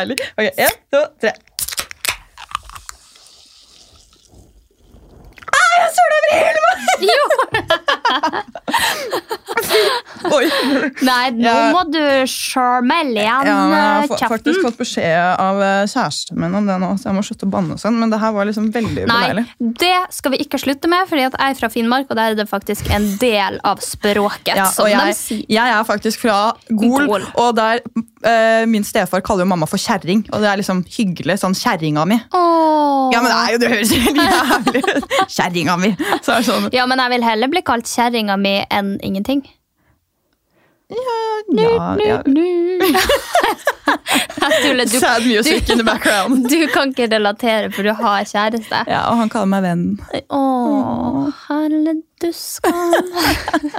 jævlig Ok, en, to, tre. Ah, jeg søler over hele meg! Oi. Nei, nå Ja. må du sjarmelle igjen Ja, jeg har faktisk fått beskjed av eh, kjæresten min om det nå, så jeg må slutte å banne sånn. Men det her var liksom veldig Nei, det skal vi ikke slutte med, fordi jeg er fra Finnmark, og der er det faktisk en del av språket, Ja, som og de jeg, jeg er faktisk fra Gol, Gol. og der eh, min stefar kaller jo mamma for kjerring. Og det er liksom hyggelig. Sånn kjerringa mi. Åh. Ja, men det er jo, det høres helt jævlig ut. Kjerringa mi. Så sånn Ja, men jeg vil heller bli kalt kjerringa mi enn ingenting. Ja, ja. Tuller. Du, Sad music in the background. du kan ikke relatere, for du har kjæreste. Ja, og han kaller meg vennen. Åh, herre duskan.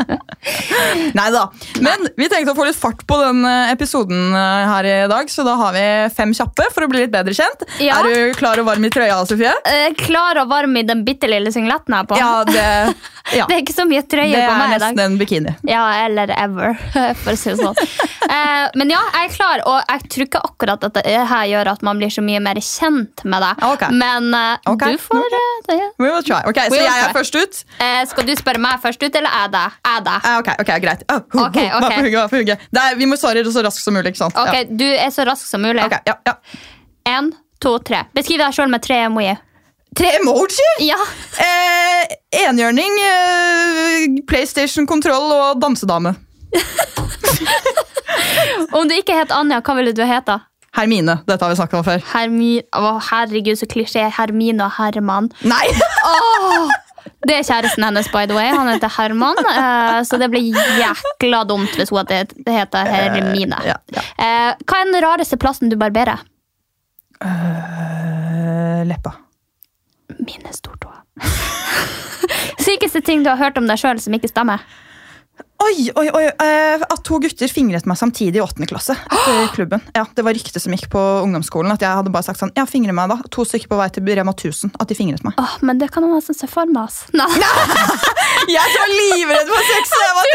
Nei da. Men vi tenkte å få litt fart på den eh, episoden eh, her i dag, så da har vi fem kjappe for å bli litt bedre kjent. Ja. Er du klar og varm i trøya, Sofie? Eh, Klar og varm i den bitte lille singletten jeg har på. Ja, det, ja. Det er ikke så mye trøye det på meg i dag. Det er nesten en bikini. Ja, eller ever, for å si det sånn. Eh, men ja, jeg er klar, og jeg tror ikke akkurat at det her gjør at man blir så mye mer kjent med deg. Okay. Men eh, okay. du får okay. det. det. We will try. Ok, Så will jeg er først ut? Eh, skal du spørre meg først ut, eller er det? Er det? Ah, ok, ok, greit. Oh, ho, Ok, ho, ok. hva hugge. er, vi må svare så raskt som mulig. ikke sant? Ok, Du er så rask som mulig. Ja. Ok, ja, ja. En, to, tre. Beskriv deg sjøl med tre emoji. Tre emoji! Ja. Eh, enhjørning, eh, PlayStation-kontroll og dansedame. Om du ikke het Anja, hva ville du hete? Hermine. Dette har vi snakket om før. Hermi Å, herregud, så klisjé. Hermine og Herman. Nei! Åh! Det er kjæresten hennes, by the way. Han heter Herman. Uh, så det blir jækla dumt hvis hun Det heter Hermine. Ja, ja. Uh, hva er den rareste plassen du barberer? Leppa. Mine stortåer. Sykeste ting du har hørt om deg sjøl som ikke stemmer? Oi, oi, oi. eh, at to gutter fingret meg samtidig i åttende klasse. etter klubben. Ja, Det var rykte som gikk på ungdomsskolen. At jeg hadde bare sagt sånn, ja, fingre meg da. To stykker på vei til Rema 1000. At de fingret meg. Åh, men det kan man nesten se for meg. ass. Nei, Jeg var livredd for sex! så Jeg var.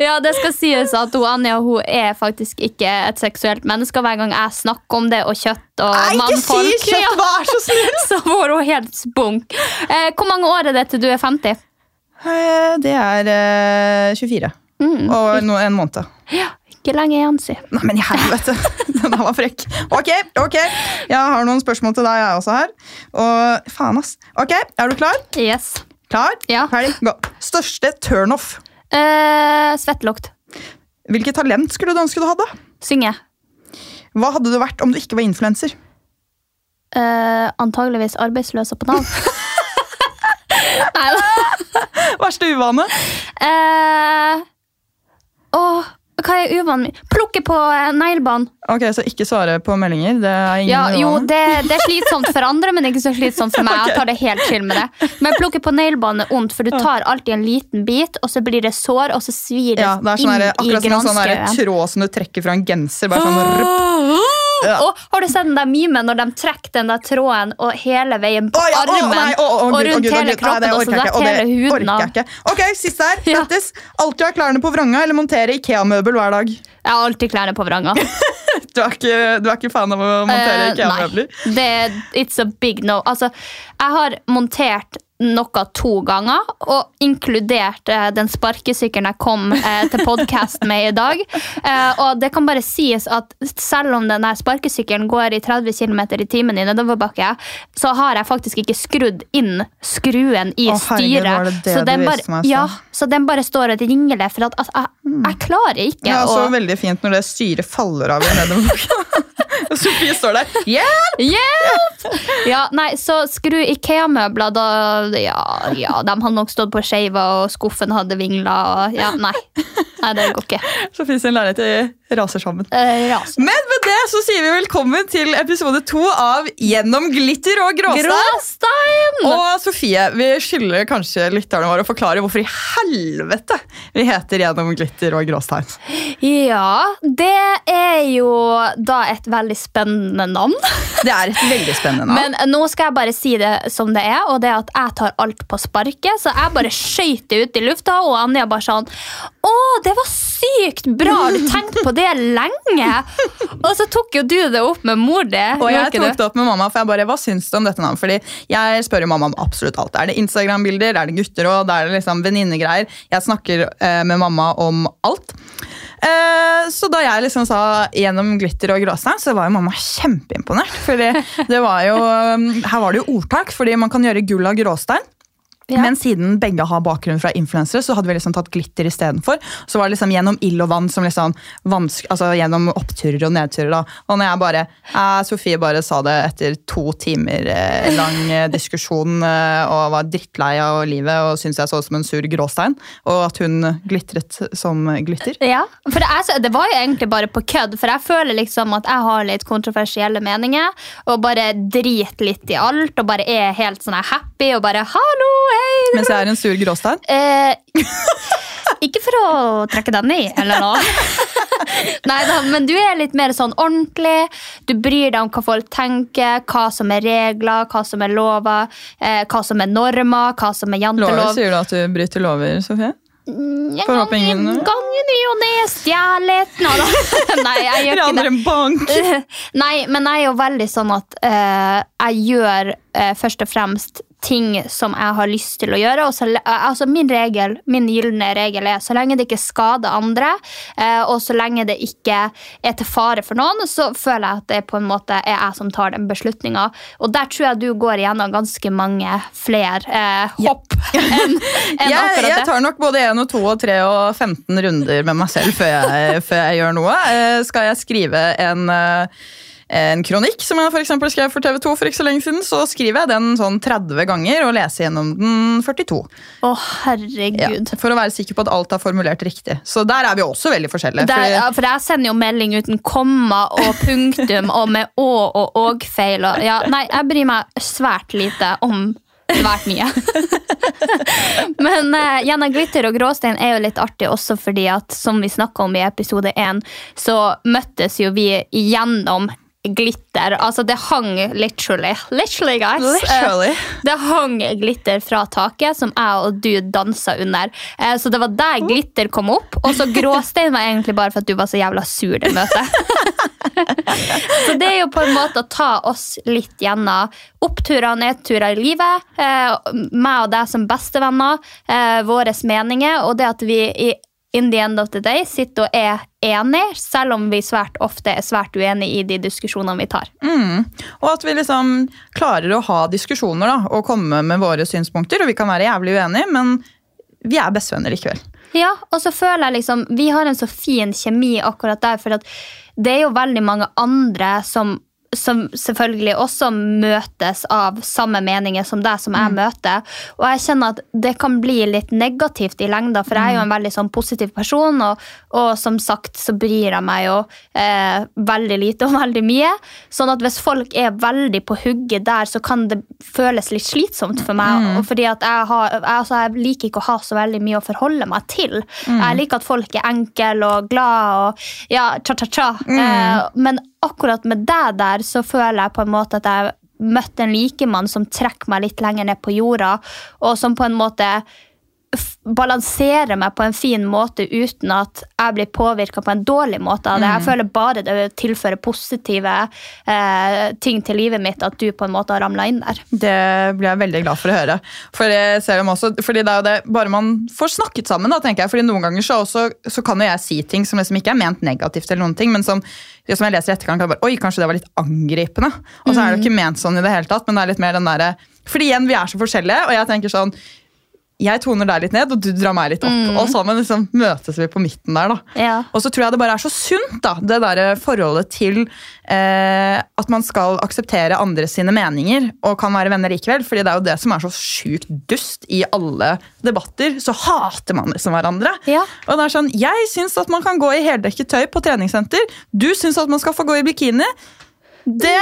Ja, det skal sies at hun, Anja hun er faktisk ikke et seksuelt menneske. Hver gang jeg snakker om det og kjøtt og Nei, ikke si mannfolk, kjøtt, vær så snill! så får hun helt spunk. Eh, hvor mange år er det til du er 50? Eh, Det er eh, 24. Mm. Og no, en måned. Ja, ikke lenge igjen, si. Nei, men i helvete! Den der var frekk. Ok, ok. Jeg har noen spørsmål til deg, jeg også her. Og faen, ass. Ok, er du klar? Yes. Klar? Ja. Ferdig? Gå. Største turnoff. Eh, Svettlukt. Hvilket talent skulle du ønske du hadde? Synge. Hva hadde du vært om du ikke var influenser? Eh, antageligvis arbeidsløs og på Nav. Nei da. Verste uvane? Uh, oh, hva er uvanen min? Plukke på uh, neglebånd. Ok, Så ikke svare på meldinger? Det er ingen Ja, jo, det, det er slitsomt for andre, men ikke så slitsomt for meg. Jeg tar det helt chill med det. Men plukke på neglebånd er ondt, for du tar alltid en liten bit, og så blir det sår, og så svir det Ja, det er sånn inn der, i akkurat som en sånn tråd som du trekker fra en genser. Bare sånn rupp. Ja. Og har du sett den der memen når de trekker den der tråden og hele veien på oh, ja, armen nei, oh, og rundt Gud, hele kroppen. Nei, og så orker og det hele huden orker av? jeg ikke. Ok, siste her. Ja. Grattis. Alltid ha klærne på vranga eller montere Ikea-møbel hver dag. Jeg har alltid klærne på vranga. Du er ikke, du er ikke fan av å montere uh, Ikea-møbler? Nei, det, it's a big no. Altså, jeg har montert noe to ganger, og inkludert eh, den sparkesykkelen jeg kom eh, til podkast med i dag. Eh, og det kan bare sies at selv om denne sparkesykkelen går i 30 km i timen i nedoverbakke, så har jeg faktisk ikke skrudd inn skruen i Å, herregud, var det det så, den bare, meg, så. ja, så den bare står og ringler, for at, altså, jeg, jeg klarer ikke Ja, så å veldig fint når det styret faller av i nedover. Og Sofie står der. Hjelp! Hjelp! Ja, nei, så skru Ikea-møbler, da ja, ja, de hadde nok stått på skeiva, og skuffen hadde vingla, og ja, nei. Nei, det går ikke. Sofie sin leilighet raser sammen. Eh, raser. Men med det så sier vi velkommen til episode to av Gjennom glitter og gråstein. Gråstein! Og Sofie, vi skylder kanskje lytterne våre å forklare hvorfor i helvete vi heter Gjennom glitter og gråstein. Ja, det er jo da et veldig spennende navn. Det er et veldig spennende navn. Men nå skal jeg bare si det som det er, og det er at jeg tar alt på sparket. Så jeg bare skøyt det ut i lufta, og Anja bare sånn Å, det var sykt bra! Har du tenkt på det lenge! Og så tok jo du det opp med mor di. Og jeg tok det opp med mamma, for jeg bare, hva syns du om dette navnet? Fordi jeg spør jo mamma om absolutt alt. Er det Instagram-bilder, er det gutteråd, er det liksom venninnegreier? Jeg snakker eh, med mamma om alt. Eh, så da jeg liksom sa gjennom glitter og gråstein, så var jo mamma kjempeimponert. Fordi det var jo, her var det jo ordtak, fordi man kan gjøre gull av gråstein. Ja. Men siden begge har bakgrunn fra influensere, så hadde vi liksom tatt glitter istedenfor. Så var det liksom gjennom ild og vann, som liksom altså gjennom oppturer og nedturer. da. Og når jeg bare, eh, Sofie bare sa det etter to timer eh, lang eh, diskusjon eh, og var drittlei av livet og syntes jeg så ut som en sur gråstein, og at hun glitret som glitter. Ja, for det, er, så- det var jo egentlig bare på kødd, for jeg føler liksom at jeg har litt kontroversielle meninger, og bare driter litt i alt, og bare er helt sånn her happy, og bare hallo, hei! Mens jeg er en sur gråstein. Eh, ikke for å trekke den i, eller noe. Nei da, men du er litt mer sånn ordentlig. Du bryr deg om hva folk tenker, hva som er regler, hva som er lover, eh, hva som er normer, hva som er Lover, jantelov. sier du at du bryter lover, Sofie? En håpe ingen- gang, i ny og ne, stjelet Nå da. Nei, jeg gjør ikke det. en bank! Nei, men jeg er jo veldig sånn at uh, jeg gjør uh, først og fremst ting som jeg har lyst til å gjøre. Så, altså min regel, min gylne regel er så lenge det ikke skader andre, eh, og så lenge det ikke er til fare for noen, så føler jeg at det på en måte er jeg som tar den beslutninga. Og der tror jeg du går igjennom ganske mange flere eh, hopp enn en Jeg, akkurat jeg tar nok både 1 og 2 og 3 og 15 runder med meg selv før jeg, før jeg gjør noe. Eh, Skal jeg skrive en, eh, en kronikk som jeg for skrev for TV 2 for ikke så lenge siden, så skriver jeg den sånn 30 ganger og leser gjennom den 42. Å, Ja, herregud. for å være sikker på at alt er formulert riktig. Så der er vi også veldig forskjellige. Der, fordi- ja, for jeg sender jo melding uten komma og punktum og med å og og-feil. og- Ja, nei, jeg bryr meg svært lite om svært mye. Men uh, gjennom glitter og gråstein er jo litt artig også fordi at, som vi snakka om i episode én, så møttes jo vi gjennom glitter. Altså, det hang literally. Literally, guys. Literally. Eh, det hang glitter fra taket som jeg og du dansa under. Eh, så det var der glitter kom opp. Og så gråstein var egentlig bare for at du var så jævla sur det møtet. så det er jo på en måte å ta oss litt gjennom oppturer og nedturer i livet. Eh, meg og deg som bestevenner. Våre meninger. Og det at vi i in the end of the day sitter og er enige, selv om vi svært ofte er svært uenige i de diskusjonene vi tar. Mm. Og at vi liksom klarer å ha diskusjoner da, og komme med våre synspunkter. Og vi kan være jævlig uenige, men vi er bestevenner likevel. Ja, og så føler jeg liksom Vi har en så fin kjemi akkurat der, for at det er jo veldig mange andre som som selvfølgelig også møtes av samme meninger som deg, som jeg møter. Og jeg kjenner at det kan bli litt negativt i lengda, for jeg er jo en veldig sånn positiv person, og, og som sagt så bryr jeg meg jo eh, veldig lite og veldig mye. Sånn at hvis folk er veldig på hugget der, så kan det føles litt slitsomt for meg. Og fordi at jeg, har, jeg, altså, jeg liker ikke å ha så veldig mye å forholde meg til. Jeg liker at folk er enkle og glad og ja, cha-cha-cha. Eh, men akkurat med deg der så føler jeg på en måte at jeg møtte en likemann som trekker meg litt lenger ned på jorda, og som på en måte balanserer meg på en fin måte uten at jeg blir påvirka på en dårlig måte av det. Jeg føler bare det tilfører positive eh, ting til livet mitt at du på en måte har ramla inn der. Det blir jeg veldig glad for å høre. For jeg ser dem også, fordi det er jo det, Bare man får snakket sammen, da, tenker jeg. fordi noen ganger så, også, så kan jo jeg si ting som liksom ikke er ment negativt, eller noen ting, men som, som jeg leser i etterkant, kan jeg bare, oi, kanskje det var litt angripende. Og så er det jo ikke ment sånn i det hele tatt, men det er litt mer den derre Fordi igjen, vi er så forskjellige, og jeg tenker sånn jeg toner deg litt ned, og du drar meg litt opp. Og sammen liksom møtes vi på midten der. da. Ja. Og så tror jeg det bare er så sunt, da, det der forholdet til eh, at man skal akseptere andre sine meninger og kan være venner likevel. fordi det er jo det som er så sjukt dust i alle debatter. Så hater man liksom hverandre. Ja. Og det er sånn, Jeg syns at man kan gå i heldekket tøy på treningssenter. Du syns at man skal få gå i bikini. Det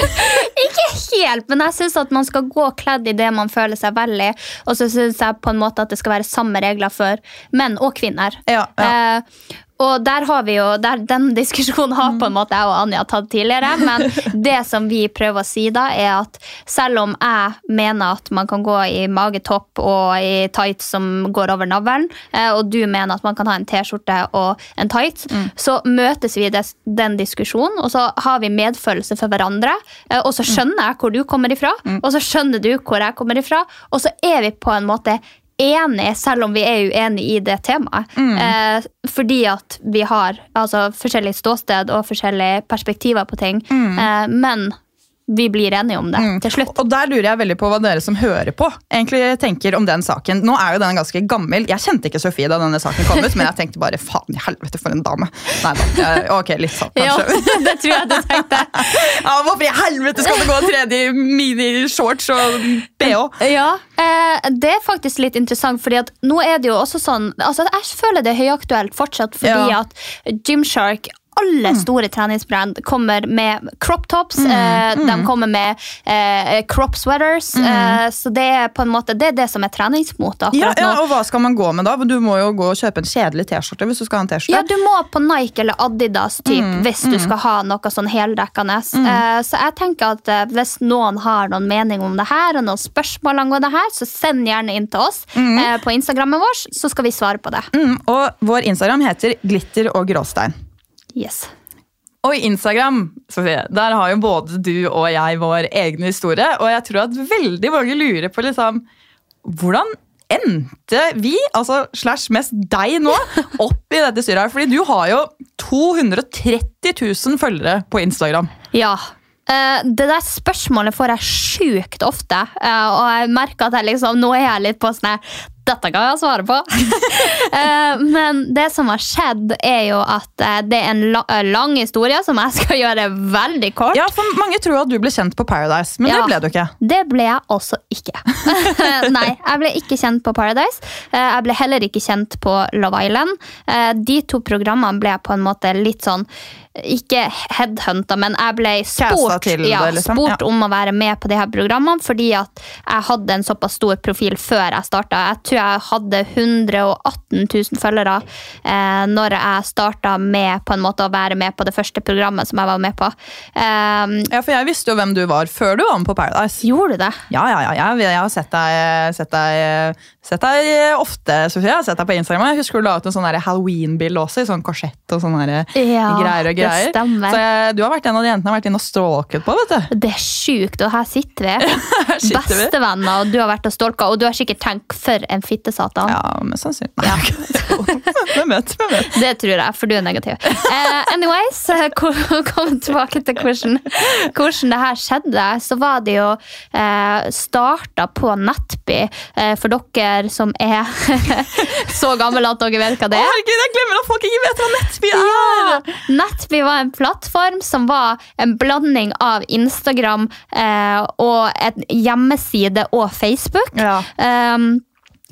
Ikke helt, men jeg syns at man skal gå kledd i det man føler seg vel i. Og så syns jeg på en måte at det skal være samme regler for menn og kvinner. Ja, ja. Eh, og der har vi jo, der, Den diskusjonen har på en måte jeg og Anja tatt tidligere. Men det som vi prøver å si da, er at selv om jeg mener at man kan gå i magetopp og i tights som går over navlen, eh, og du mener at man kan ha en T-skjorte og en tights, så møtes vi i den diskusjonen, og så har vi medfølelse for hverandre. eh, Og så skjønner jeg hvor du kommer ifra, og så skjønner du hvor jeg kommer ifra, og så er vi på en måte enige, selv om vi er uenige i det temaet. Eh, fordi at vi har altså, forskjellig ståsted og forskjellige perspektiver på ting. Eh, men vi blir enige om det til slutt. Og der lurer jeg veldig på hva dere som hører på, egentlig tenker om den saken. Nå er jo den ganske gammel. Jeg kjente ikke Sofie da denne saken kom ut, men jeg tenkte bare faen i helvete for en dame. Nei da. Ok, litt sånn, Ja, kanskje. det tror jeg du tenkte. Ja, hvorfor i helvete skal det gå tredje minishorts og bh? Ja, eh, Det er faktisk litt interessant, fordi at nå er det jo også sånn altså Jeg føler det er høyaktuelt fortsatt, fordi Ja. at Gymshark alle store treningsbrand kommer med crop tops. eh, De kommer med eh, crop sweaters. eh, så det er på en måte Det er det som er treningsmote Ja, ja, og hva skal man gå med da? Du må jo gå og kjøpe en kjedelig T-skjorte hvis du skal ha en T-skjorte. Ja, du må på Nike eller Adidas typ, hvis du skal ha noe sånn heldekkende. Eh, så jeg tenker at eh, hvis noen har noen mening om det her, og noen spørsmål angående det her, så send gjerne inn til oss eh, på Instagrammen vår, så skal vi svare på det. Mm, og vår Instagram heter Glitter og gråstein. Yes. Og i Instagram Sofie, der har jo både du og jeg vår egen historie. Og jeg tror at veldig mange lurer på liksom, hvordan endte vi, altså slash mest deg nå, opp i dette styret her? Fordi du har jo 230 000 følgere på Instagram. Ja. Eh, det der spørsmålet får jeg sjukt ofte, eh, og jeg merker at jeg liksom, nå er jeg litt på sånn dette kan jeg svare på. Eh, Men det som har skjedd, er jo at eh, det er en la eh, lang historie som jeg skal gjøre veldig kort. Ja, for Mange tror at du ble kjent på Paradise, men Ja. det ble du ikke. Det ble jeg også ikke. Nei, jeg ble ikke kjent på Paradise. Jeg ble heller ikke kjent på Love Island. De to programmene ble på en måte litt sånn ikke headhunta, men jeg ble spurt, det, liksom. spurt Ja. om å være med på de her programmene fordi at jeg hadde en såpass stor profil før jeg starta. Jeg tror jeg hadde 118 000 følgere eh, når jeg starta med på en måte å være med på det første programmet som jeg var med på. Eh, Ja, For jeg visste jo hvem du var før du var med på Paradise. gjorde du det? Ja, ja, ja, Jeg, Jeg har sett deg, sett deg, sett deg ofte, Sofie. Jeg har sett deg på Instagram. Jeg husker du la ut en sånn der Halloween-bilde også, i sånn korsett og sånne der Ja, greier og det stemmer. Så jeg, du har vært en av de jentene jeg har vært inne og stalket på, vet du. Det er sjukt, og her sitter vi. sitter. Bestevenner, og du har vært og stalka, og du har sikkert tenkt 'for en fittesatan'. Ja, mest sannsynlig. Ja. Hvem vet? Hvem vet? Det tror jeg, for du er negativ. Uh, anyways, eh, ko- kom tilbake til hvordan, hvordan det her skjedde. Så var det jo uh, starta på Nettby, uh, for dere som er så gamle at dere vet hva det er. Herregud, jeg glemmer at folk ikke vet hva Nettby er! Ja! Nettby var en plattform som var en blanding av Instagram uh, og en hjemmeside og Facebook. Ja. Um,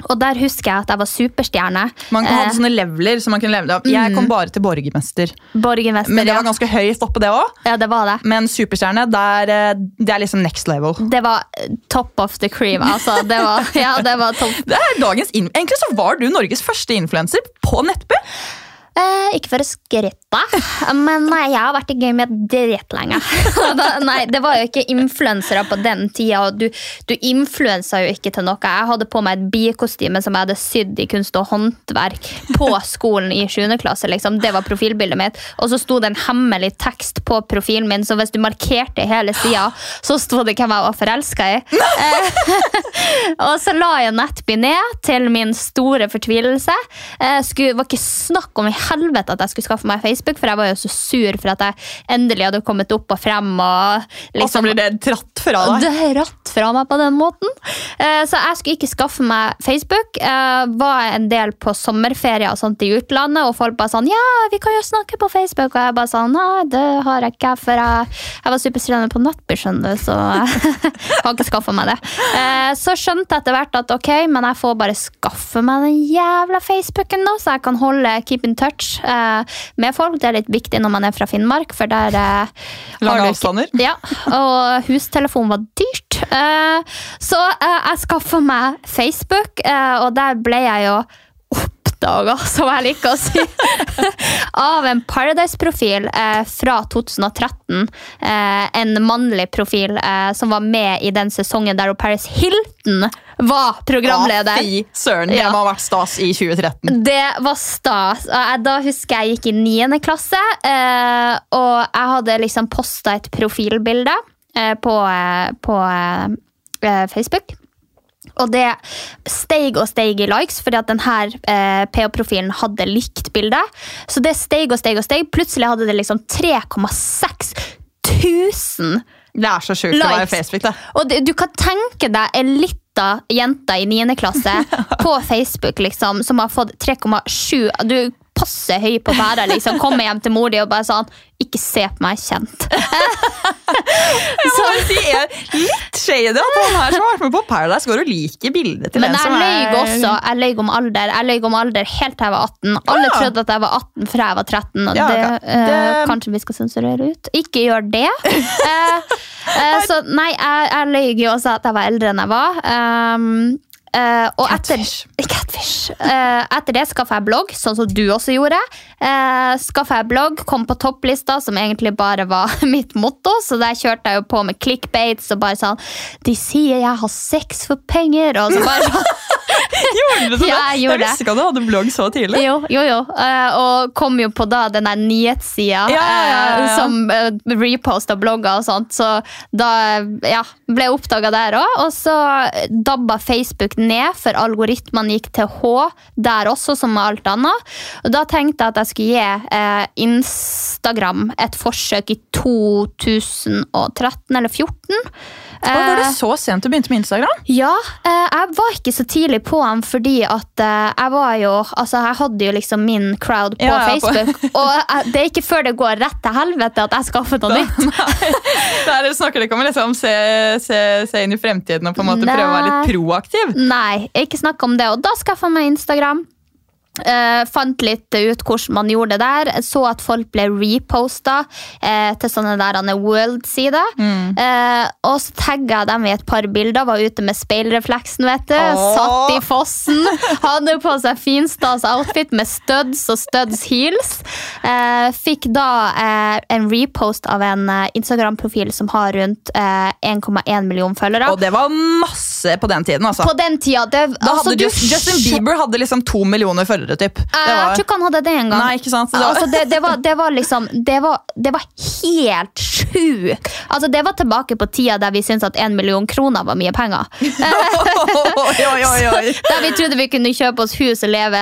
og der husker jeg at jeg var superstjerne. Man kan ha Eh, sånne leveler som man kunne leve av. Jeg kom bare til borgermester. Borgermester. Men det var ganske høyt oppe, det òg. ja, det var det. Men superstjerne, der, eh, det er liksom next level. Det var eh, top of the cream. Altså, det var, ja, det var top. Det er dagens Egentlig så var du Norges første influenser på Nettby. Eh, ikke for å skryte, men nei, jeg har vært i gamet dritlenge. Nei, det var jo ikke influensere på den tida, og du, du influensa jo ikke til noe. Jeg hadde på meg et bikostyme som jeg hadde sydd i kunst og håndverk på skolen i 7. klasse. Liksom. Det var profilbildet mitt. Og så sto det en hemmelig tekst på profilen min, så hvis du markerte hele sida, så sto det hvem jeg var forelska i. Eh, og så la jeg Nettby ned til min store fortvilelse. Eh, skulle, var ikke snakk om i helvete at jeg skulle skaffe meg Facebook, for jeg var jo så sur for at jeg endelig hadde kommet opp og frem. Og Og så liksom, blir det tratt fra deg. det er ratt fra meg på den måten. Eh, Så jeg skulle ikke skaffe meg Facebook. Jeg Var en del på sommerferie og sånt i utlandet, og folk bare sånn Ja, vi kan jo snakke på Facebook. Og jeg bare sånn Nei, det har jeg ikke, for jeg, jeg var superstjerne på Nettby, skjønner du, så jeg har ikke skaffa meg det. Eh, Så skjønte jeg etter hvert at ok, men jeg får bare skaffe meg den jævla Facebooken nå, så jeg kan holde keep in touch eh, med folk. Det er litt viktig når man er fra Finnmark, for der eh, har Lange avstander. ja, og hustelefon var dyrt. Eh, så jeg skaffa meg Facebook, eh, og der ble jeg jo oppdaga, som jeg liker å si, av en Paradise-profil eh, fra 2013. Eh, en mannlig profil eh, som var med i den sesongen der Paris Hilton var programleder. Fy søren, det Ja. må ha vært stas i 2013. Det var stas. Da husker jeg gikk i 9. klasse, eh, og jeg hadde liksom posta et profilbilde eh, på, eh, på Facebook. Og det steig og steig i likes, fordi at denne eh, PH-profilen hadde likt bildet. Så det steig og steig og steig. Plutselig hadde det liksom 3,6 tusen Det er så sjukt å være. Facebook, da. og det, du kan tenke deg en lita jente i 9. klasse på Facebook liksom, som har fått 3,7 Du passer høy på pæra. Liksom, kommer hjem til mor di og bare sånn Ikke se på meg, kjent. Jeg må si, jeg er litt shady at han her som har vært med på Paradise, går og liker bildet til Men en jeg som løy er også. Jeg løy om alder Jeg løy om alder helt til jeg var 18. Alle ja. trodde at jeg var 18 fra jeg var 13. Og Ja, det, ok. eh, Det- kanskje vi skal sensurere ut. Ikke gjør det. uh, uh, så nei, jeg, jeg løy jo også at jeg var eldre enn jeg var. Um, eh, og etter Catfish. Catfish. Eh, etter det skaffa jeg blogg, sånn som du også gjorde. Uh, skaffa jeg blogg, kom på topplista, som egentlig bare var mitt motto. Så der kjørte jeg jo på med clickbaits og bare sånn De sier jeg har sex for penger, og så bare sånn. Gjorde du det? Ja, jeg visste ikke at du hadde blogg så tidlig. Jo, jo, jo. Eh, og kom jo på da den der nyhetssida ja, ja. eh, som eh, reposta blogger og sånt. Så da ja, ble jeg oppdaga der òg. Og så dabba Facebook ned, for algoritmene gikk til H der også, som med alt annet. Og da tenkte jeg at jeg skulle gi eh, Instagram et forsøk i 2013 eller 2014. Og var det Eh, så sent du begynte med Instagram? ja, eh, jeg var ikke så tidlig på den fordi at eh, jeg var jo Altså, jeg hadde jo liksom min crowd på Ja, ja, på- Facebook. og jeg, det er ikke før det går rett til helvete at jeg skaffer noe nytt. Der snakker ikke om liksom se, se, se inn i fremtiden og på en måte prøve å være litt Nei. proaktiv. Nei, ikke snakk om det. Og da skaffa jeg meg Instagram. Eh, fant litt ut hvordan man gjorde det der. Så at folk ble reposta uh, til sånne der World-sider. Mm. Uh, og så tagga jeg dem i et par bilder. Var ute med speilrefleksen, vet du. Oh. Satt i fossen. Hadde på seg finstas outfit med studs og studs heels. Eh, fikk da eh, en repost av en eh, Instagram-profil som har rundt eh, 1,1 million følgere. Og det var masse på den tiden, altså. På den tida det, altså, Just, Justin Bieber hadde liksom to millioner følgere, typ. Eh, Jeg tror ikke han hadde det engang. Nei, ikke sant? Det var- Altså, det, det, var, det var liksom Det var, det var helt sjukt. Altså, det var tilbake på tida der vi syntes at én million kroner var mye penger. oi, oi, oi. Der vi trodde vi kunne kjøpe oss hus og leve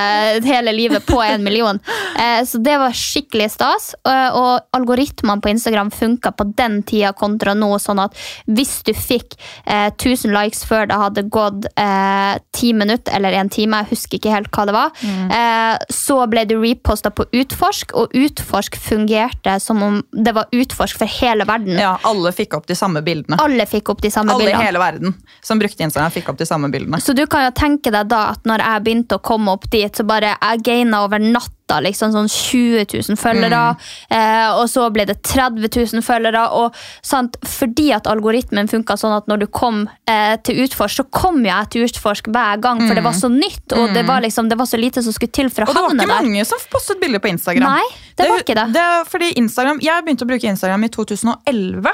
hele livet på en million. Eh, så det var skikkelig stas. Eh, og algoritmene på Instagram funka på den tida kontra nå, sånn at hvis du fikk eh, 1000 likes før det hadde gått eh, ti minutter eller en time, jeg husker ikke helt hva det var, eh, så ble du reposta på Utforsk, og Utforsk fungerte som om det var Utforsk for hele verden. Ja, alle fikk opp de samme bildene. Alle fikk opp de samme Alle i hele verden som brukte Instagram, fikk opp de samme bildene. Så du kan jo tenke deg da at når jeg begynte å komme opp dit, så bare jeg gaina over natta liksom sånn 20 000 følgere, eh, og så ble det 30 000 følgere. Og sant, fordi at algoritmen funka sånn at når du kom eh, til Utforsk, så kom jo jeg til Utforsk hver gang, for det var så nytt, og det var liksom, det var så lite som skulle til for å Og det var ikke der. mange som postet bilder på Instagram. Nei, det var ikke det. det fordi Instagram, Jeg begynte å bruke Instagram i 2011.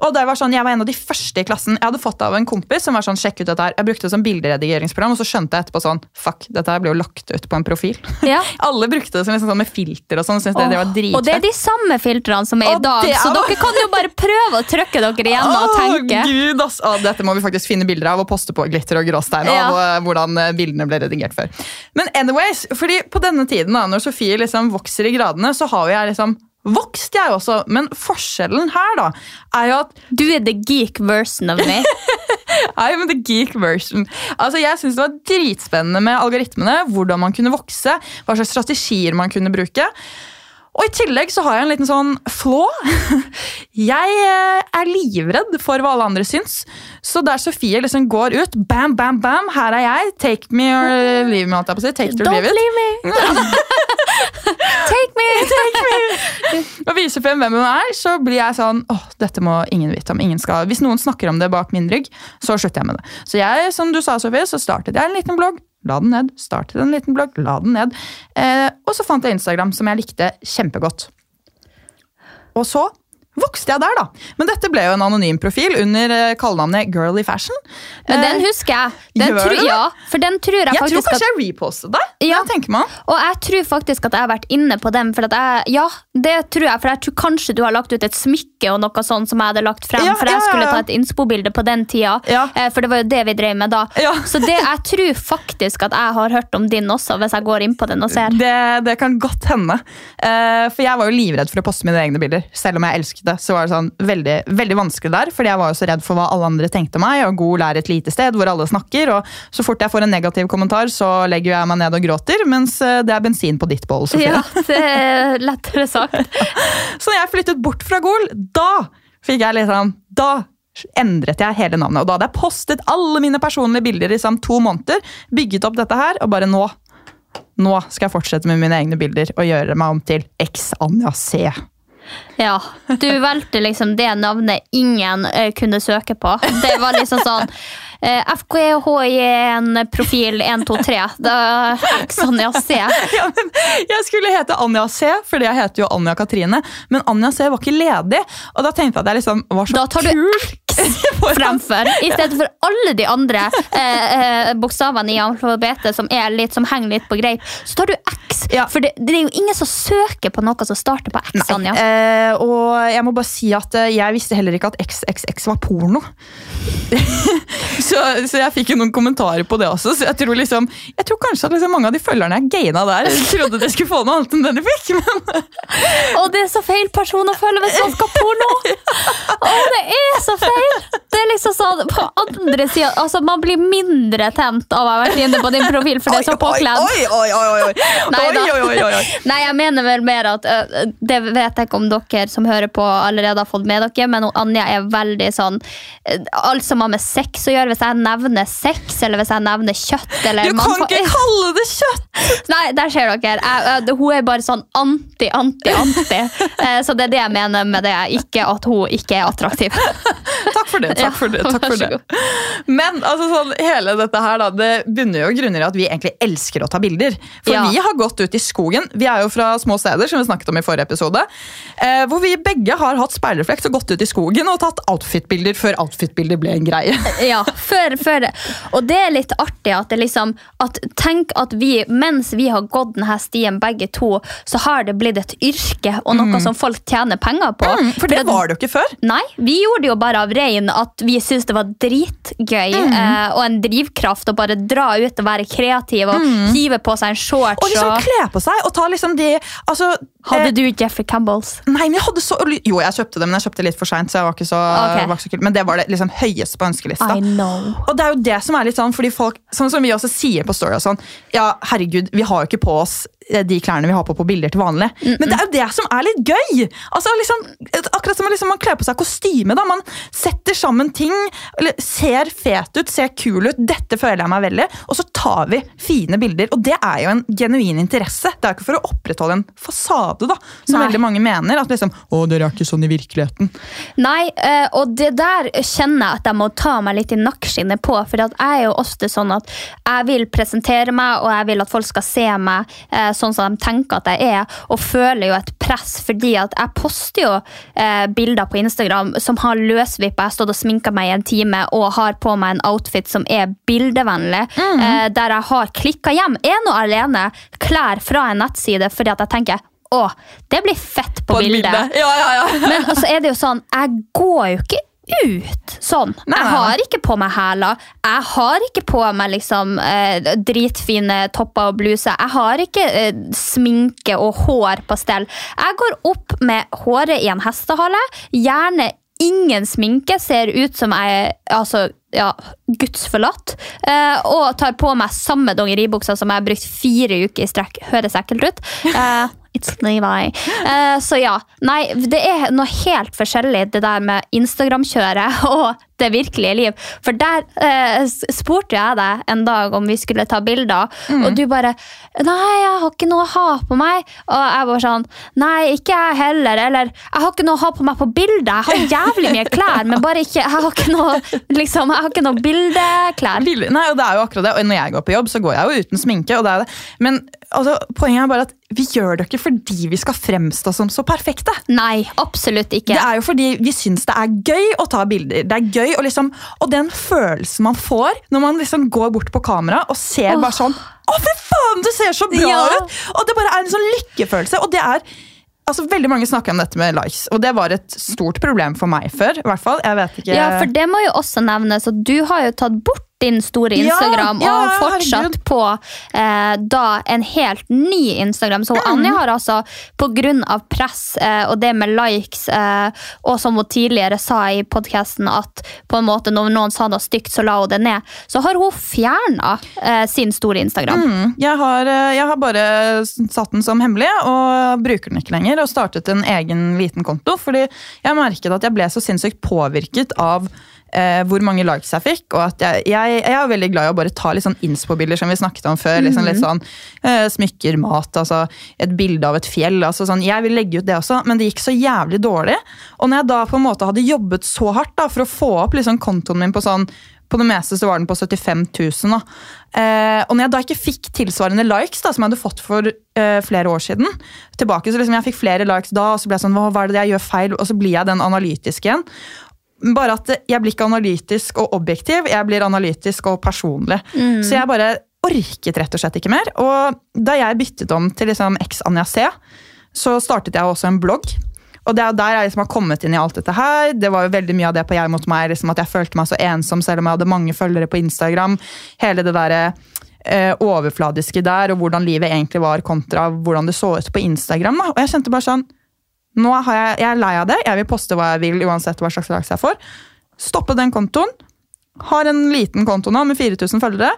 Og det var sånn, Jeg var en av de første i klassen. Jeg hadde fått det av en kompis som var sånn, sjekk ut dette her. Jeg brukte det som bilderedigeringsprogram, og så skjønte jeg etterpå sånn Fuck, dette her ble jo lagt ut på en profil. Ja. Alle brukte det som liksom sånn med filter og sånn. Syntes det, det var Og det er de samme filtrene som er i dag, er så dere kan jo bare prøve å trykke dere igjennom og tenke. Gud, ass. Oh, dette må vi faktisk finne bilder av og poste på glitter og gråstein. Ja. Og eh, hvordan eh, bildene ble redigert før. Men anyways, fordi på denne tiden, da, når Sofie liksom vokser i gradene, så har jo jeg liksom vokst, jeg også. Men forskjellen her da, er jo at Du er the geek version of me. I'm the geek version. Altså, Jeg synes det var dritspennende med algoritmene. Hvordan man kunne vokse, hva slags strategier man kunne bruke. Og I tillegg så har jeg en liten sånn flå. Jeg eh, er livredd for hva alle andre syns. Så der Sofie liksom går ut, bam, bam, bam, her er jeg. Take me or leave me. å. Take it or Don't leave it. leave me! Take me! Og viser frem hvem hun er, så blir jeg sånn åh, dette må ingen vite om. ingen skal. Hvis noen snakker om det bak min rygg, så slutter jeg med det. Så jeg, som du sa, Sofie, så startet jeg en liten blogg la den ned. Startet en liten blogg, la den ned. Eh, og så fant jeg Instagram, som jeg likte kjempegodt. Og så vokste jeg der, da. Men dette ble jo en anonym profil under eh, kallenavnet Girly Fashion. Men den Eh, husker jeg. Den gjør tror, du det? ja, for den tror jeg, jeg tror faktisk kanskje at, jeg repostet deg. Ja. Ja. tenker man. Og jeg tror faktisk at jeg har vært inne på dem. For at jeg, ja, det tror jeg. For jeg tror kanskje du har lagt ut et smykke og noe sånt som jeg hadde lagt frem. Ja, for jeg ja, skulle ta et innspo-bilde på den tida. Ja. Eh, For det var jo det vi drev med da. Ja. Så det, jeg tror faktisk at jeg har hørt om din også, hvis jeg går inn på den og ser. Det, det kan godt hende. For jeg var jo livredd for å poste mine egne bilder. Selv om jeg elsket det, så var det sånn veldig, veldig vanskelig der. Fordi jeg var jo så redd for hva alle andre tenkte meg. Og god er et lite sted hvor alle snakker. Og så fort jeg får en negativ kommentar, så legger jeg meg ned og gråter. Mens eh, det er bensin på ditt bål, Sofie. Ja, det er lettere sagt. Så når jeg flyttet bort fra Gol, da fikk jeg liksom Da endret jeg hele navnet. Og da hadde jeg postet alle mine personlige bilder i sånn to måneder. Bygget opp dette her, og bare nå Nå skal jeg fortsette med mine egne bilder og gjøre meg om til X-Anja C. Ja, du valgte liksom det navnet ingen uh, kunne søke på. Det var liksom sånn uh, FKHI1 profil 123. det er ja, se. Ja, men jeg skulle hete Anja C, fordi jeg heter jo Anja Katrine. Men Anja C var ikke ledig, og da tenkte jeg at jeg liksom var så Da tar du kul. Fremfor. I stedet for alle de andre eh, eh, bokstavene i alfabetet som, er litt, som henger litt på greip, så tar du X. Ja. For det, det er jo ingen som søker på noe som starter på X. Anja. Eh, og jeg må bare si at eh, jeg visste heller ikke at XXX var porno. så, så jeg fikk jo noen kommentarer på det også. Så jeg tror liksom Jeg tror kanskje at liksom mange av de følgerne jeg gaina der, trodde de skulle få noe annet enn det de fikk. Men Og det er så feil person å følge hvis man skal porno! Å, det er så feil! Det er liksom sånn, på andre sida altså, Man blir mindre tent av å ha vært inne på din profil, for det er så påkledd. Oi, oi, oi! oi. Nei da. Nei, jeg mener vel mer at Det vet jeg ikke om dere som hører på, allerede har fått med dere, men Anja er veldig sånn Alt som har med sex å gjøre. Hvis jeg nevner sex, eller hvis jeg nevner kjøtt eller Du kan ikke kalle det kjøtt! Nei, der ser dere. Jeg, jeg, hun er bare sånn anti, anti, anti. Eh, Så det er det jeg mener med det. Ikke at hun ikke er attraktiv. Takk for det. Takk for det, takk for det. Men altså, sånn, hele dette her da, det bunner jo grunner i at vi egentlig elsker å ta bilder. For Ja. vi har gått ut i skogen. Vi er jo fra små steder, som vi snakket om i forrige episode. Eh, hvor vi begge har hatt speilrefleks og gått ut i skogen og tatt outfit-bilder før outfit-bilder ble en greie. Ja, før, før det. Og det er litt artig at det liksom at Tenk at vi, mens vi har gått denne stien begge to, så har det blitt et yrke og noe som folk tjener penger på. Mm, for det var det jo ikke før. Nei, vi gjorde det jo bare av rein at vi syntes det var dritgøy Mm. eh, og en drivkraft å bare dra ut og være kreativ og hive på seg en shorts. Mm. Og liksom kle på seg og ta liksom de altså, Hadde du du Jeffrey Campbells? Nei, men jeg hadde så Jo, jeg kjøpte det, men jeg kjøpte litt for seint, så jeg var ikke så, Ok. var ikke så kul. Men det var det liksom høyeste på ønskelista. know. Og det er jo det som er litt sånn, fordi folk, sånn som vi også sier på Story og sånn, ja, herregud, vi har jo ikke på oss eh, de klærne vi har på på bilder til vanlig. Men det er jo det som er litt gøy! Altså liksom, Akkurat som liksom man kler på seg kostyme. da, Man setter sammen ting, eller ser fet ut, ser kul ut. Dette føler jeg meg veldig. Og så tar vi fine bilder. Og det er jo en genuin interesse. Det er jo ikke for å opprettholde en fasade, da, som Nei. veldig mange mener. At liksom, å, dere er ikke sånn i virkeligheten. Nei, eh, og det der kjenner jeg at jeg må ta meg litt i nakkeskinnet på. For jeg er jo ofte sånn at jeg vil presentere meg, og jeg vil at folk skal se meg eh, sånn som de tenker at jeg er, og føler jo et press fordi at jeg poster jo eh, bilder på Instagram som har løsvippa, jeg har stått og sminka meg i en time og har på meg en outfit som er bildevennlig, eh, der jeg har klikka hjem ene og alene klær fra en nettside fordi at jeg tenker å, det blir fett på, På bildet. bildet. Ja, ja, ja. Men så er det jo sånn, jeg går jo ikke ut sånn. Nei, Jeg har ikke på meg hæler. Jeg har ikke på meg liksom eh, dritfine topper og bluser. Jeg har ikke eh, sminke og hår på stell. Jeg går opp med håret i en hestehale. Gjerne ingen sminke. Ser ut som jeg er altså, ja, gudsforlatt. Eh, og tar på meg samme dongeribuksa som jeg har brukt fire uker i strekk. Høres ekkelt ut. Eh, It's Levi. Uh, så ja. Nei, det er noe helt forskjellig det der med Instagram-kjøret og det virkelige liv. For der uh, spurte jeg deg en dag om vi skulle ta bilder, og du bare Nei, jeg har ikke noe å ha på meg. Og jeg bare sånn Nei, ikke jeg heller. Eller jeg har ikke noe å ha på meg på bildet. Jeg har jævlig mye klær, men bare ikke Jeg har ikke noe liksom, jeg har ikke noe bildeklær. Nei, og det er jo akkurat det. Og når jeg går på jobb, så går jeg jo uten sminke. og det er det. Men altså, poenget er bare at vi gjør det ikke fordi vi skal fremstå som så perfekte. Nei, absolutt ikke. Det er jo fordi vi syns det er gøy å ta bilder. Det er gøy, Og, liksom, og den følelsen man får når man liksom går bort på kamera og ser oh. bare sånn Å, fy faen, du ser så bra Ja. ut! Og det bare er en sånn lykkefølelse. Og det er altså Veldig mange snakker om dette med likes, og det var et stort problem for meg før. i hvert fall. Jeg vet ikke... Ja, for det må jo også nevnes at du har jo tatt bort din store Instagram ja, og fortsatt herregud. på eh, da en helt ny Instagram. Så Mm. Anja har altså av press eh, og det med likes, eh, og som hun tidligere sa i podkasten at på en måte når noen sa noe stygt, så la hun det ned, så har hun fjerna eh, sin store Instagram. Mm, jeg, har, eh, jeg har bare satt den som hemmelig og bruker den ikke lenger. Og startet en egen liten konto, fordi jeg merket at jeg ble så sinnssykt påvirket av eh, hvor mange likes jeg fikk. Og at jeg, jeg, jeg er veldig glad i å bare ta litt sånn innspo-bilder, som vi snakket om før. Liksom litt sånn eh, Smykker, mat, altså et bilde av et fjell. altså sånn, Jeg vil legge ut det også, men det gikk så jævlig dårlig. Og når jeg da på en måte hadde jobbet så hardt da, for å få opp liksom kontoen min på sånn på det meste så var den på 75 000. Da. Eh, og når jeg da ikke fikk tilsvarende likes, da, som jeg hadde fått for eh, flere år siden, tilbake, så liksom jeg fikk flere likes da, og så ble jeg sånn, hva, hva er det jeg gjør feil? Og så blir jeg den analytiske igjen. Bare at jeg blir ikke analytisk og objektiv, jeg blir analytisk og personlig. Så jeg bare orket rett og slett ikke mer. Og da jeg byttet om til liksom X-Anja C, så startet jeg også en blogg. Og det er der jeg liksom har kommet inn i alt dette her. Det var jo veldig mye av det på jeg mot meg, liksom at jeg følte meg så ensom selv om jeg hadde mange følgere på Instagram. Hele det der eh, overfladiske der, og hvordan livet egentlig var kontra hvordan det så ut på Instagram. Da. Og jeg kjente bare sånn Nå har jeg, jeg er lei av det. Jeg vil poste hva jeg vil uansett hva slags likes jeg får. Stoppe den kontoen. Har en liten konto nå med 4000 følgere,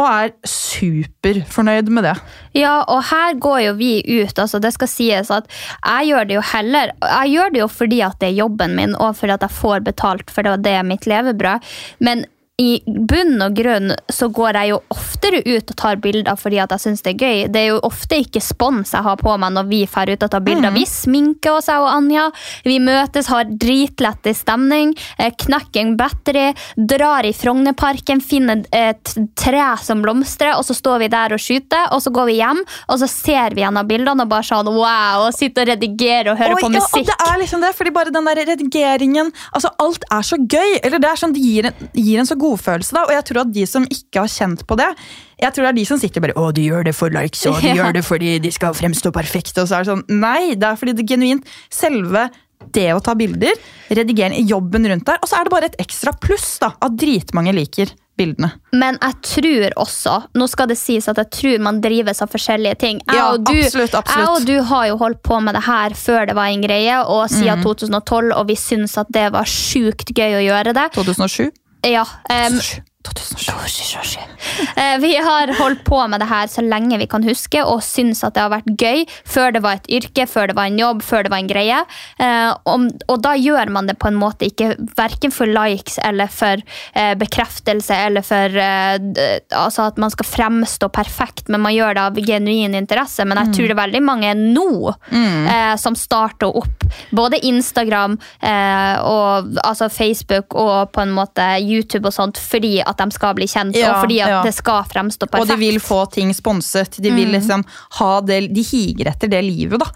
og er superfornøyd med det. Ja, og her går jo vi ut. altså Det skal sies at jeg gjør det jo heller Jeg gjør det jo fordi at det er jobben min, og fordi at jeg får betalt, for det er mitt levebrød. Men i bunn og grunn så går jeg jo oftere ut og tar bilder fordi at jeg syns det er gøy. Det er jo ofte ikke spons jeg har på meg når vi drar ut og tar bilder. Vi sminker oss, jeg og Anja. Vi møtes, har dritlett stemning. eh, en battery, drar i Frognerparken, finner et tre som blomstrer, og så står vi der og skyter. Og så går vi hjem, og så ser vi gjennom bildene og bare sånn wow, og sitter og redigerer og hører Oi, på ja, musikk. og det er liksom det, fordi bare den der redigeringen altså Alt er så gøy. eller det er sånn, Det gir en, gir en så godfølelse. da, Og jeg tror at de som ikke har kjent på det, jeg tror det er de som sitter bare Å, de gjør det for likes, og de Ja. gjør det fordi de skal fremstå perfekte. Og så er det sånn, Nei, det er fordi det er genuint selve det å ta bilder, redigering, jobben rundt der, og så er det bare et ekstra pluss da, at dritmange liker bildene. Men jeg tror også Nå skal det sies at jeg tror man drives av forskjellige ting. Jeg, Ja, og, du, absolutt, absolutt. jeg og du har jo holdt på med det her før det var en greie, og siden mm. 2012, og vi syns at det var sjukt gøy å gjøre det. 2007? Ja, em, 2007. Eh, Vi har holdt på med det her så lenge vi kan huske, og syns at det har vært gøy før det var et yrke, før det var en jobb, før det var en greie. Eh, Og da gjør man det på en måte ikke verken for likes eller for eh, bekreftelse eller for eh, altså at man skal fremstå perfekt, men man gjør det av genuin interesse. Men jeg tror det er veldig mange nå mm. som starter opp både Instagram og altså Facebook og på en måte YouTube og sånt fordi at de skal bli kjent, Ja, og fordi at ja. det skal fremstå perfekt. Og de vil få ting sponset. De vil liksom ha det, de higer etter det livet, da.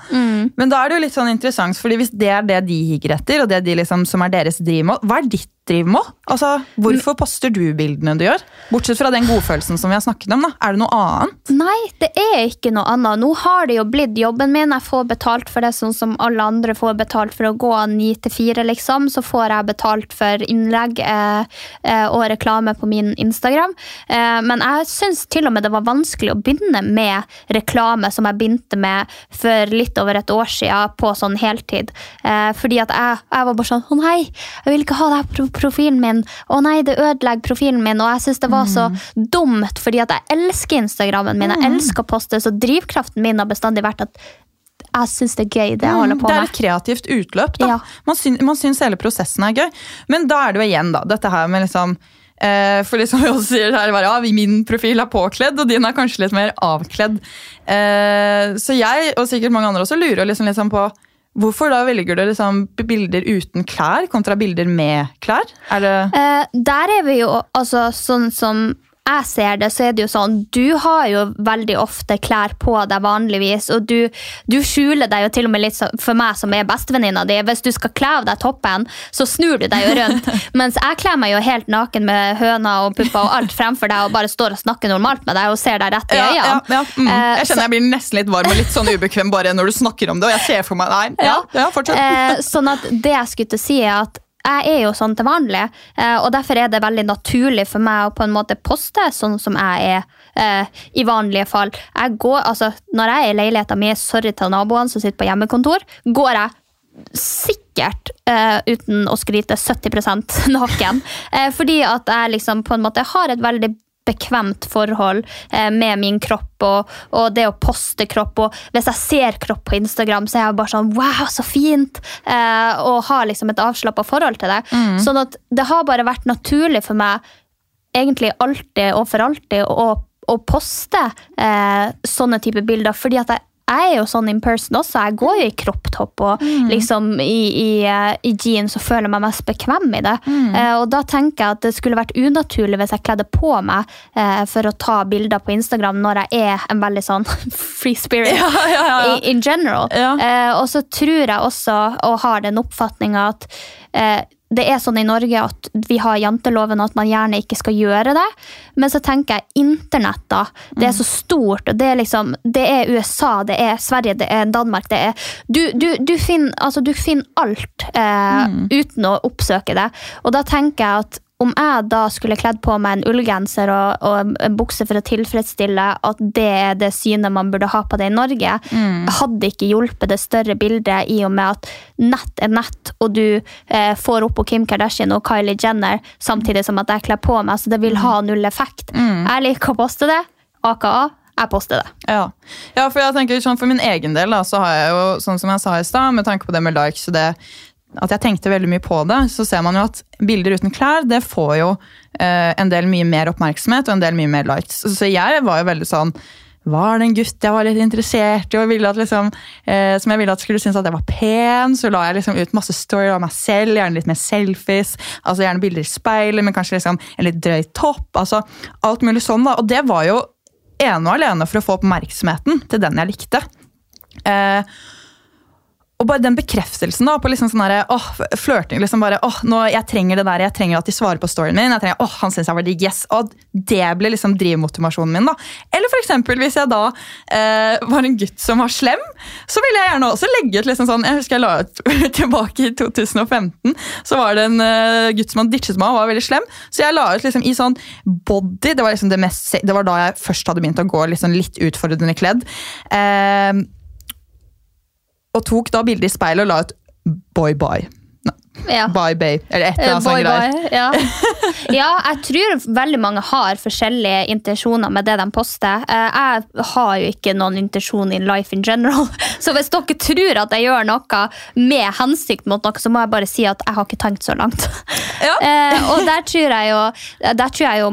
Men da er det jo litt sånn interessant, fordi hvis det er det de higer etter, og det de liksom, som er deres drivmål, hva er ditt drivmål? Altså, Hvorfor poster du bildene du gjør? Bortsett fra den godfølelsen som vi har snakket om, da. Er det noe annet? Nei, det er ikke noe annet. Nå har det jo blitt jobben min. Jeg får betalt for det sånn som alle andre får betalt for å gå ni til fire, liksom. Så får jeg betalt for innlegg eh, eh, og reklame på min Instagram. Eh, men jeg syns til og med det var vanskelig å begynne med reklame, som jeg begynte med for litt over et år siden på sånn heltid. Eh, fordi at jeg, jeg var bare sånn Å nei, jeg vil ikke ha det her på profilen min. Å nei, det ødelegger profilen min. Og jeg syns det var så dumt, fordi at jeg elsker Instagrammen min. Jeg elsker å poste, så drivkraften min har bestandig vært at jeg syns det er gøy, det jeg holder på med. det er et kreativt utløp. Da. Ja. Man, syns, man syns hele prosessen er gøy. Men da er det jo igjen da, dette her med liksom eh, For liksom vi også sier her, bare, ja, min profil er påkledd, og din er kanskje litt mer avkledd. Eh, så jeg, og sikkert mange andre også, lurer liksom, liksom på Hvorfor da velger du liksom bilder uten klær kontra bilder med klær? Er Eh, der er vi jo altså sånn som jeg ser det, så er det jo sånn Du har jo veldig ofte klær på deg vanligvis, og du, du skjuler deg jo til og med litt så, for meg som er bestevenninna di. Hvis du skal kle av deg toppen, så snur du deg jo rundt. Mens jeg kler meg jo helt naken med høna og pupper og alt fremfor deg og bare står og snakker normalt med deg og ser deg rett i ja, øynene. ja, ja. Mm. Eh, Jeg kjenner jeg blir nesten litt varm og litt sånn ubekvem bare når du snakker om det. Og jeg ser for meg Nei, ja, ja fortsett. Eh, sånn at det jeg skulle til å si er at jeg er jo sånn til vanlig, eh, og derfor er det veldig naturlig for meg å på en måte poste sånn som jeg er eh, i vanlige fall. Jeg går, altså, når jeg er i leiligheten min, sorry til naboene som sitter på hjemmekontor, går jeg sikkert, uh, uten å skryte, 70 naken. Fordi at jeg liksom på en måte har et veldig bekvemt forhold eh, med min kropp og, og det å poste kropp. Og hvis jeg ser kropp på Instagram, så er jeg bare sånn Wow, så fint! Eh, og har liksom et avslappa forhold til det. Sånn at det har bare vært naturlig for meg egentlig alltid og for alltid å, å poste eh, sånne type bilder, fordi at jeg jeg er jo sånn in person også. Jeg går jo i kropptopp og liksom i, i, eh, i jeans og føler meg mest bekvem i det. Eh, og da tenker jeg at det skulle vært unaturlig hvis jeg kledde på meg eh, for å ta bilder på Instagram når jeg er en veldig sånn free spirit Ja, ja, ja, i- in general. Eh, og så tror jeg også, og har den oppfatninga at eh, det er sånn i Norge at vi har janteloven og at man gjerne ikke skal gjøre det. Men så tenker jeg internett, da. Det er så stort. og Det er liksom, det er USA, det er Sverige, det er Danmark. det er, Du, du, du, finner, altså, du finner alt eh, uten å oppsøke det. Og da tenker jeg at om jeg da skulle kledd på meg en ullgenser og, og en bukse for å tilfredsstille at det er det synet man burde ha på det i Norge, hadde ikke hjulpet det større bildet i og med at nett er nett, og du eh, får opp på Kim Kardashian og Kylie Jenner samtidig som at jeg kler på meg, så det vil ha null effekt. Jeg liker å poste det, aka jeg poster det. Ja. ja, for jeg tenker sånn for min egen del da, så har jeg jo, sånn som jeg sa i stad, med tanke på det med likes og det at jeg tenkte veldig mye på det, så ser man jo at bilder uten klær det får jo eh, en del mye mer oppmerksomhet og en del mye mer likes. Så jeg var jo veldig sånn var det en gutt jeg var litt interessert i og ville at liksom, eh, som jeg ville at skulle synes at jeg var pen, så la jeg liksom ut masse story av meg selv, gjerne litt mer selfies, altså gjerne bilder i speilet, men kanskje liksom en litt drøy topp, altså alt mulig sånn da, og det var jo ene og alene for å få oppmerksomheten til den jeg likte. Eh, og bare den bekreftelsen da, på liksom sånn der, åh, flørting. liksom bare, åh, nå, Jeg trenger det der, jeg trenger at de svarer på storyen min. jeg trenger, åh, han synes jeg var digg, yes, og Det ble liksom drivmotivasjonen min. da. Eller for eksempel, hvis jeg da eh, var en gutt som var slem, så ville jeg gjerne også legge ut liksom sånn, Jeg husker jeg la ut tilbake i 2015. Så var det en uh, gutt som hadde ditchet meg og var veldig slem. Så jeg la ut liksom i sånn body. Det var liksom det mest, det var da jeg først hadde begynt å gå liksom litt utfordrende kledd. Eh, og tok da bilde i speilet og la ut boy bye. Ja. Bye babe. Eller et eller Eh, annet sånt greier. ja. ja, jeg tror veldig mange har forskjellige intensjoner med det de poster. Eh, Jeg har jo ikke noen intensjon in life in general. Så hvis dere tror at jeg gjør noe med hensikt mot noe, så må jeg bare si at jeg har ikke tenkt så langt. Ja. Eh, og der tror, jo, der tror jeg jo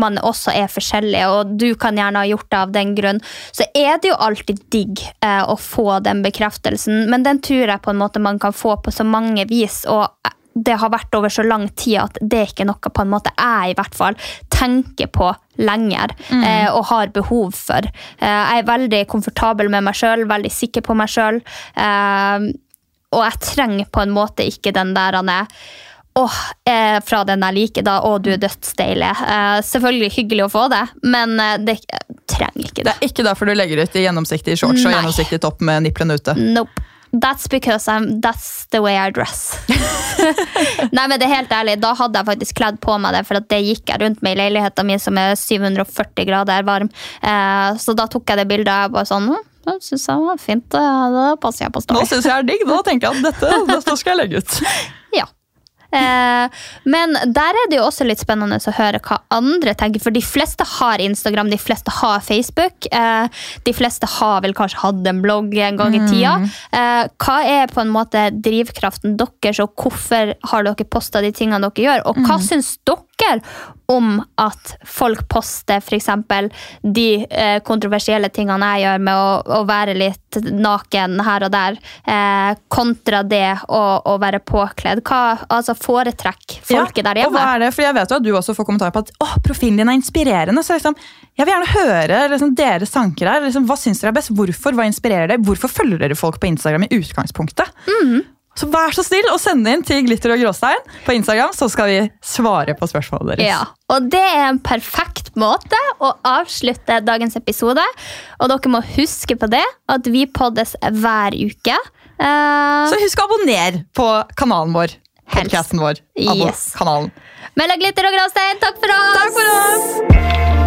man også er forskjellig, og du kan gjerne ha gjort det av den grunn. Så er det jo alltid digg eh, å få den bekreftelsen, men den tror jeg på en måte man kan få på så mange vis. og det har vært over så lang tid at det er ikke noe på en måte jeg i hvert fall tenker på lenger eh, og har behov for. Eh, jeg er veldig komfortabel med meg sjøl, veldig sikker på meg sjøl. Eh, og jeg trenger på en måte ikke den der han er Åh, eh, fra den jeg liker, da. Å, du er dødsdeilig. Eh, selvfølgelig hyggelig å få det, men eh, det, trenger ikke Det det. er ikke derfor du legger ut i gjennomsiktig shorts og gjennomsiktig topp med niplene ute. Nope. That's because I'm, that's the way I dress. Nei, men det er helt ærlig, Da hadde jeg faktisk kledd på meg det, for det gikk jeg rundt med i leiligheten min som er 740 grader varm. Eh, så da tok jeg det bildet og jeg bare sånn «Hm, Det syns jeg var fint. det- Da passer jeg på Nå story. syns jeg er digg. Nå tenker jeg at dette, dette skal jeg legge ut. Eh, men der er det jo også litt spennende å høre hva andre tenker. For de fleste har Instagram, de fleste har Facebook. Eh, de fleste har vel kanskje hatt en blogg en gang i tida. Eh, hva er på en måte drivkraften deres, og hvorfor har dere posta de tingene dere gjør? Og hva syns dere om at folk poster f.eks. de eh, kontroversielle tingene jeg gjør med å, å, være litt naken her og der, eh, kontra det å, å, være påkledd? Hva altså foretrekker folket ja, der hjemme? Og hva er det? For jeg vet jo at du også får kommentarer på at å, profilen din er inspirerende. så liksom, Jeg vil gjerne høre liksom, deres tanker her. Liksom, hva syns dere er best? Hvorfor? Hva inspirerer dere? Hvorfor følger dere folk på Instagram i utgangspunktet? Mm. Så vær så snill å sende inn til Glitter og gråstein på Instagram, så skal vi svare på spørsmålene deres. Ja, og det er en perfekt måte å avslutte dagens episode. Og dere må huske på det, at vi poddes hver uke. Uh, så husk å abonnere på kanalen vår. Podcasten vår. Yes. Kanalen. Mellom Glitter og gråstein, takk for oss! Takk for oss!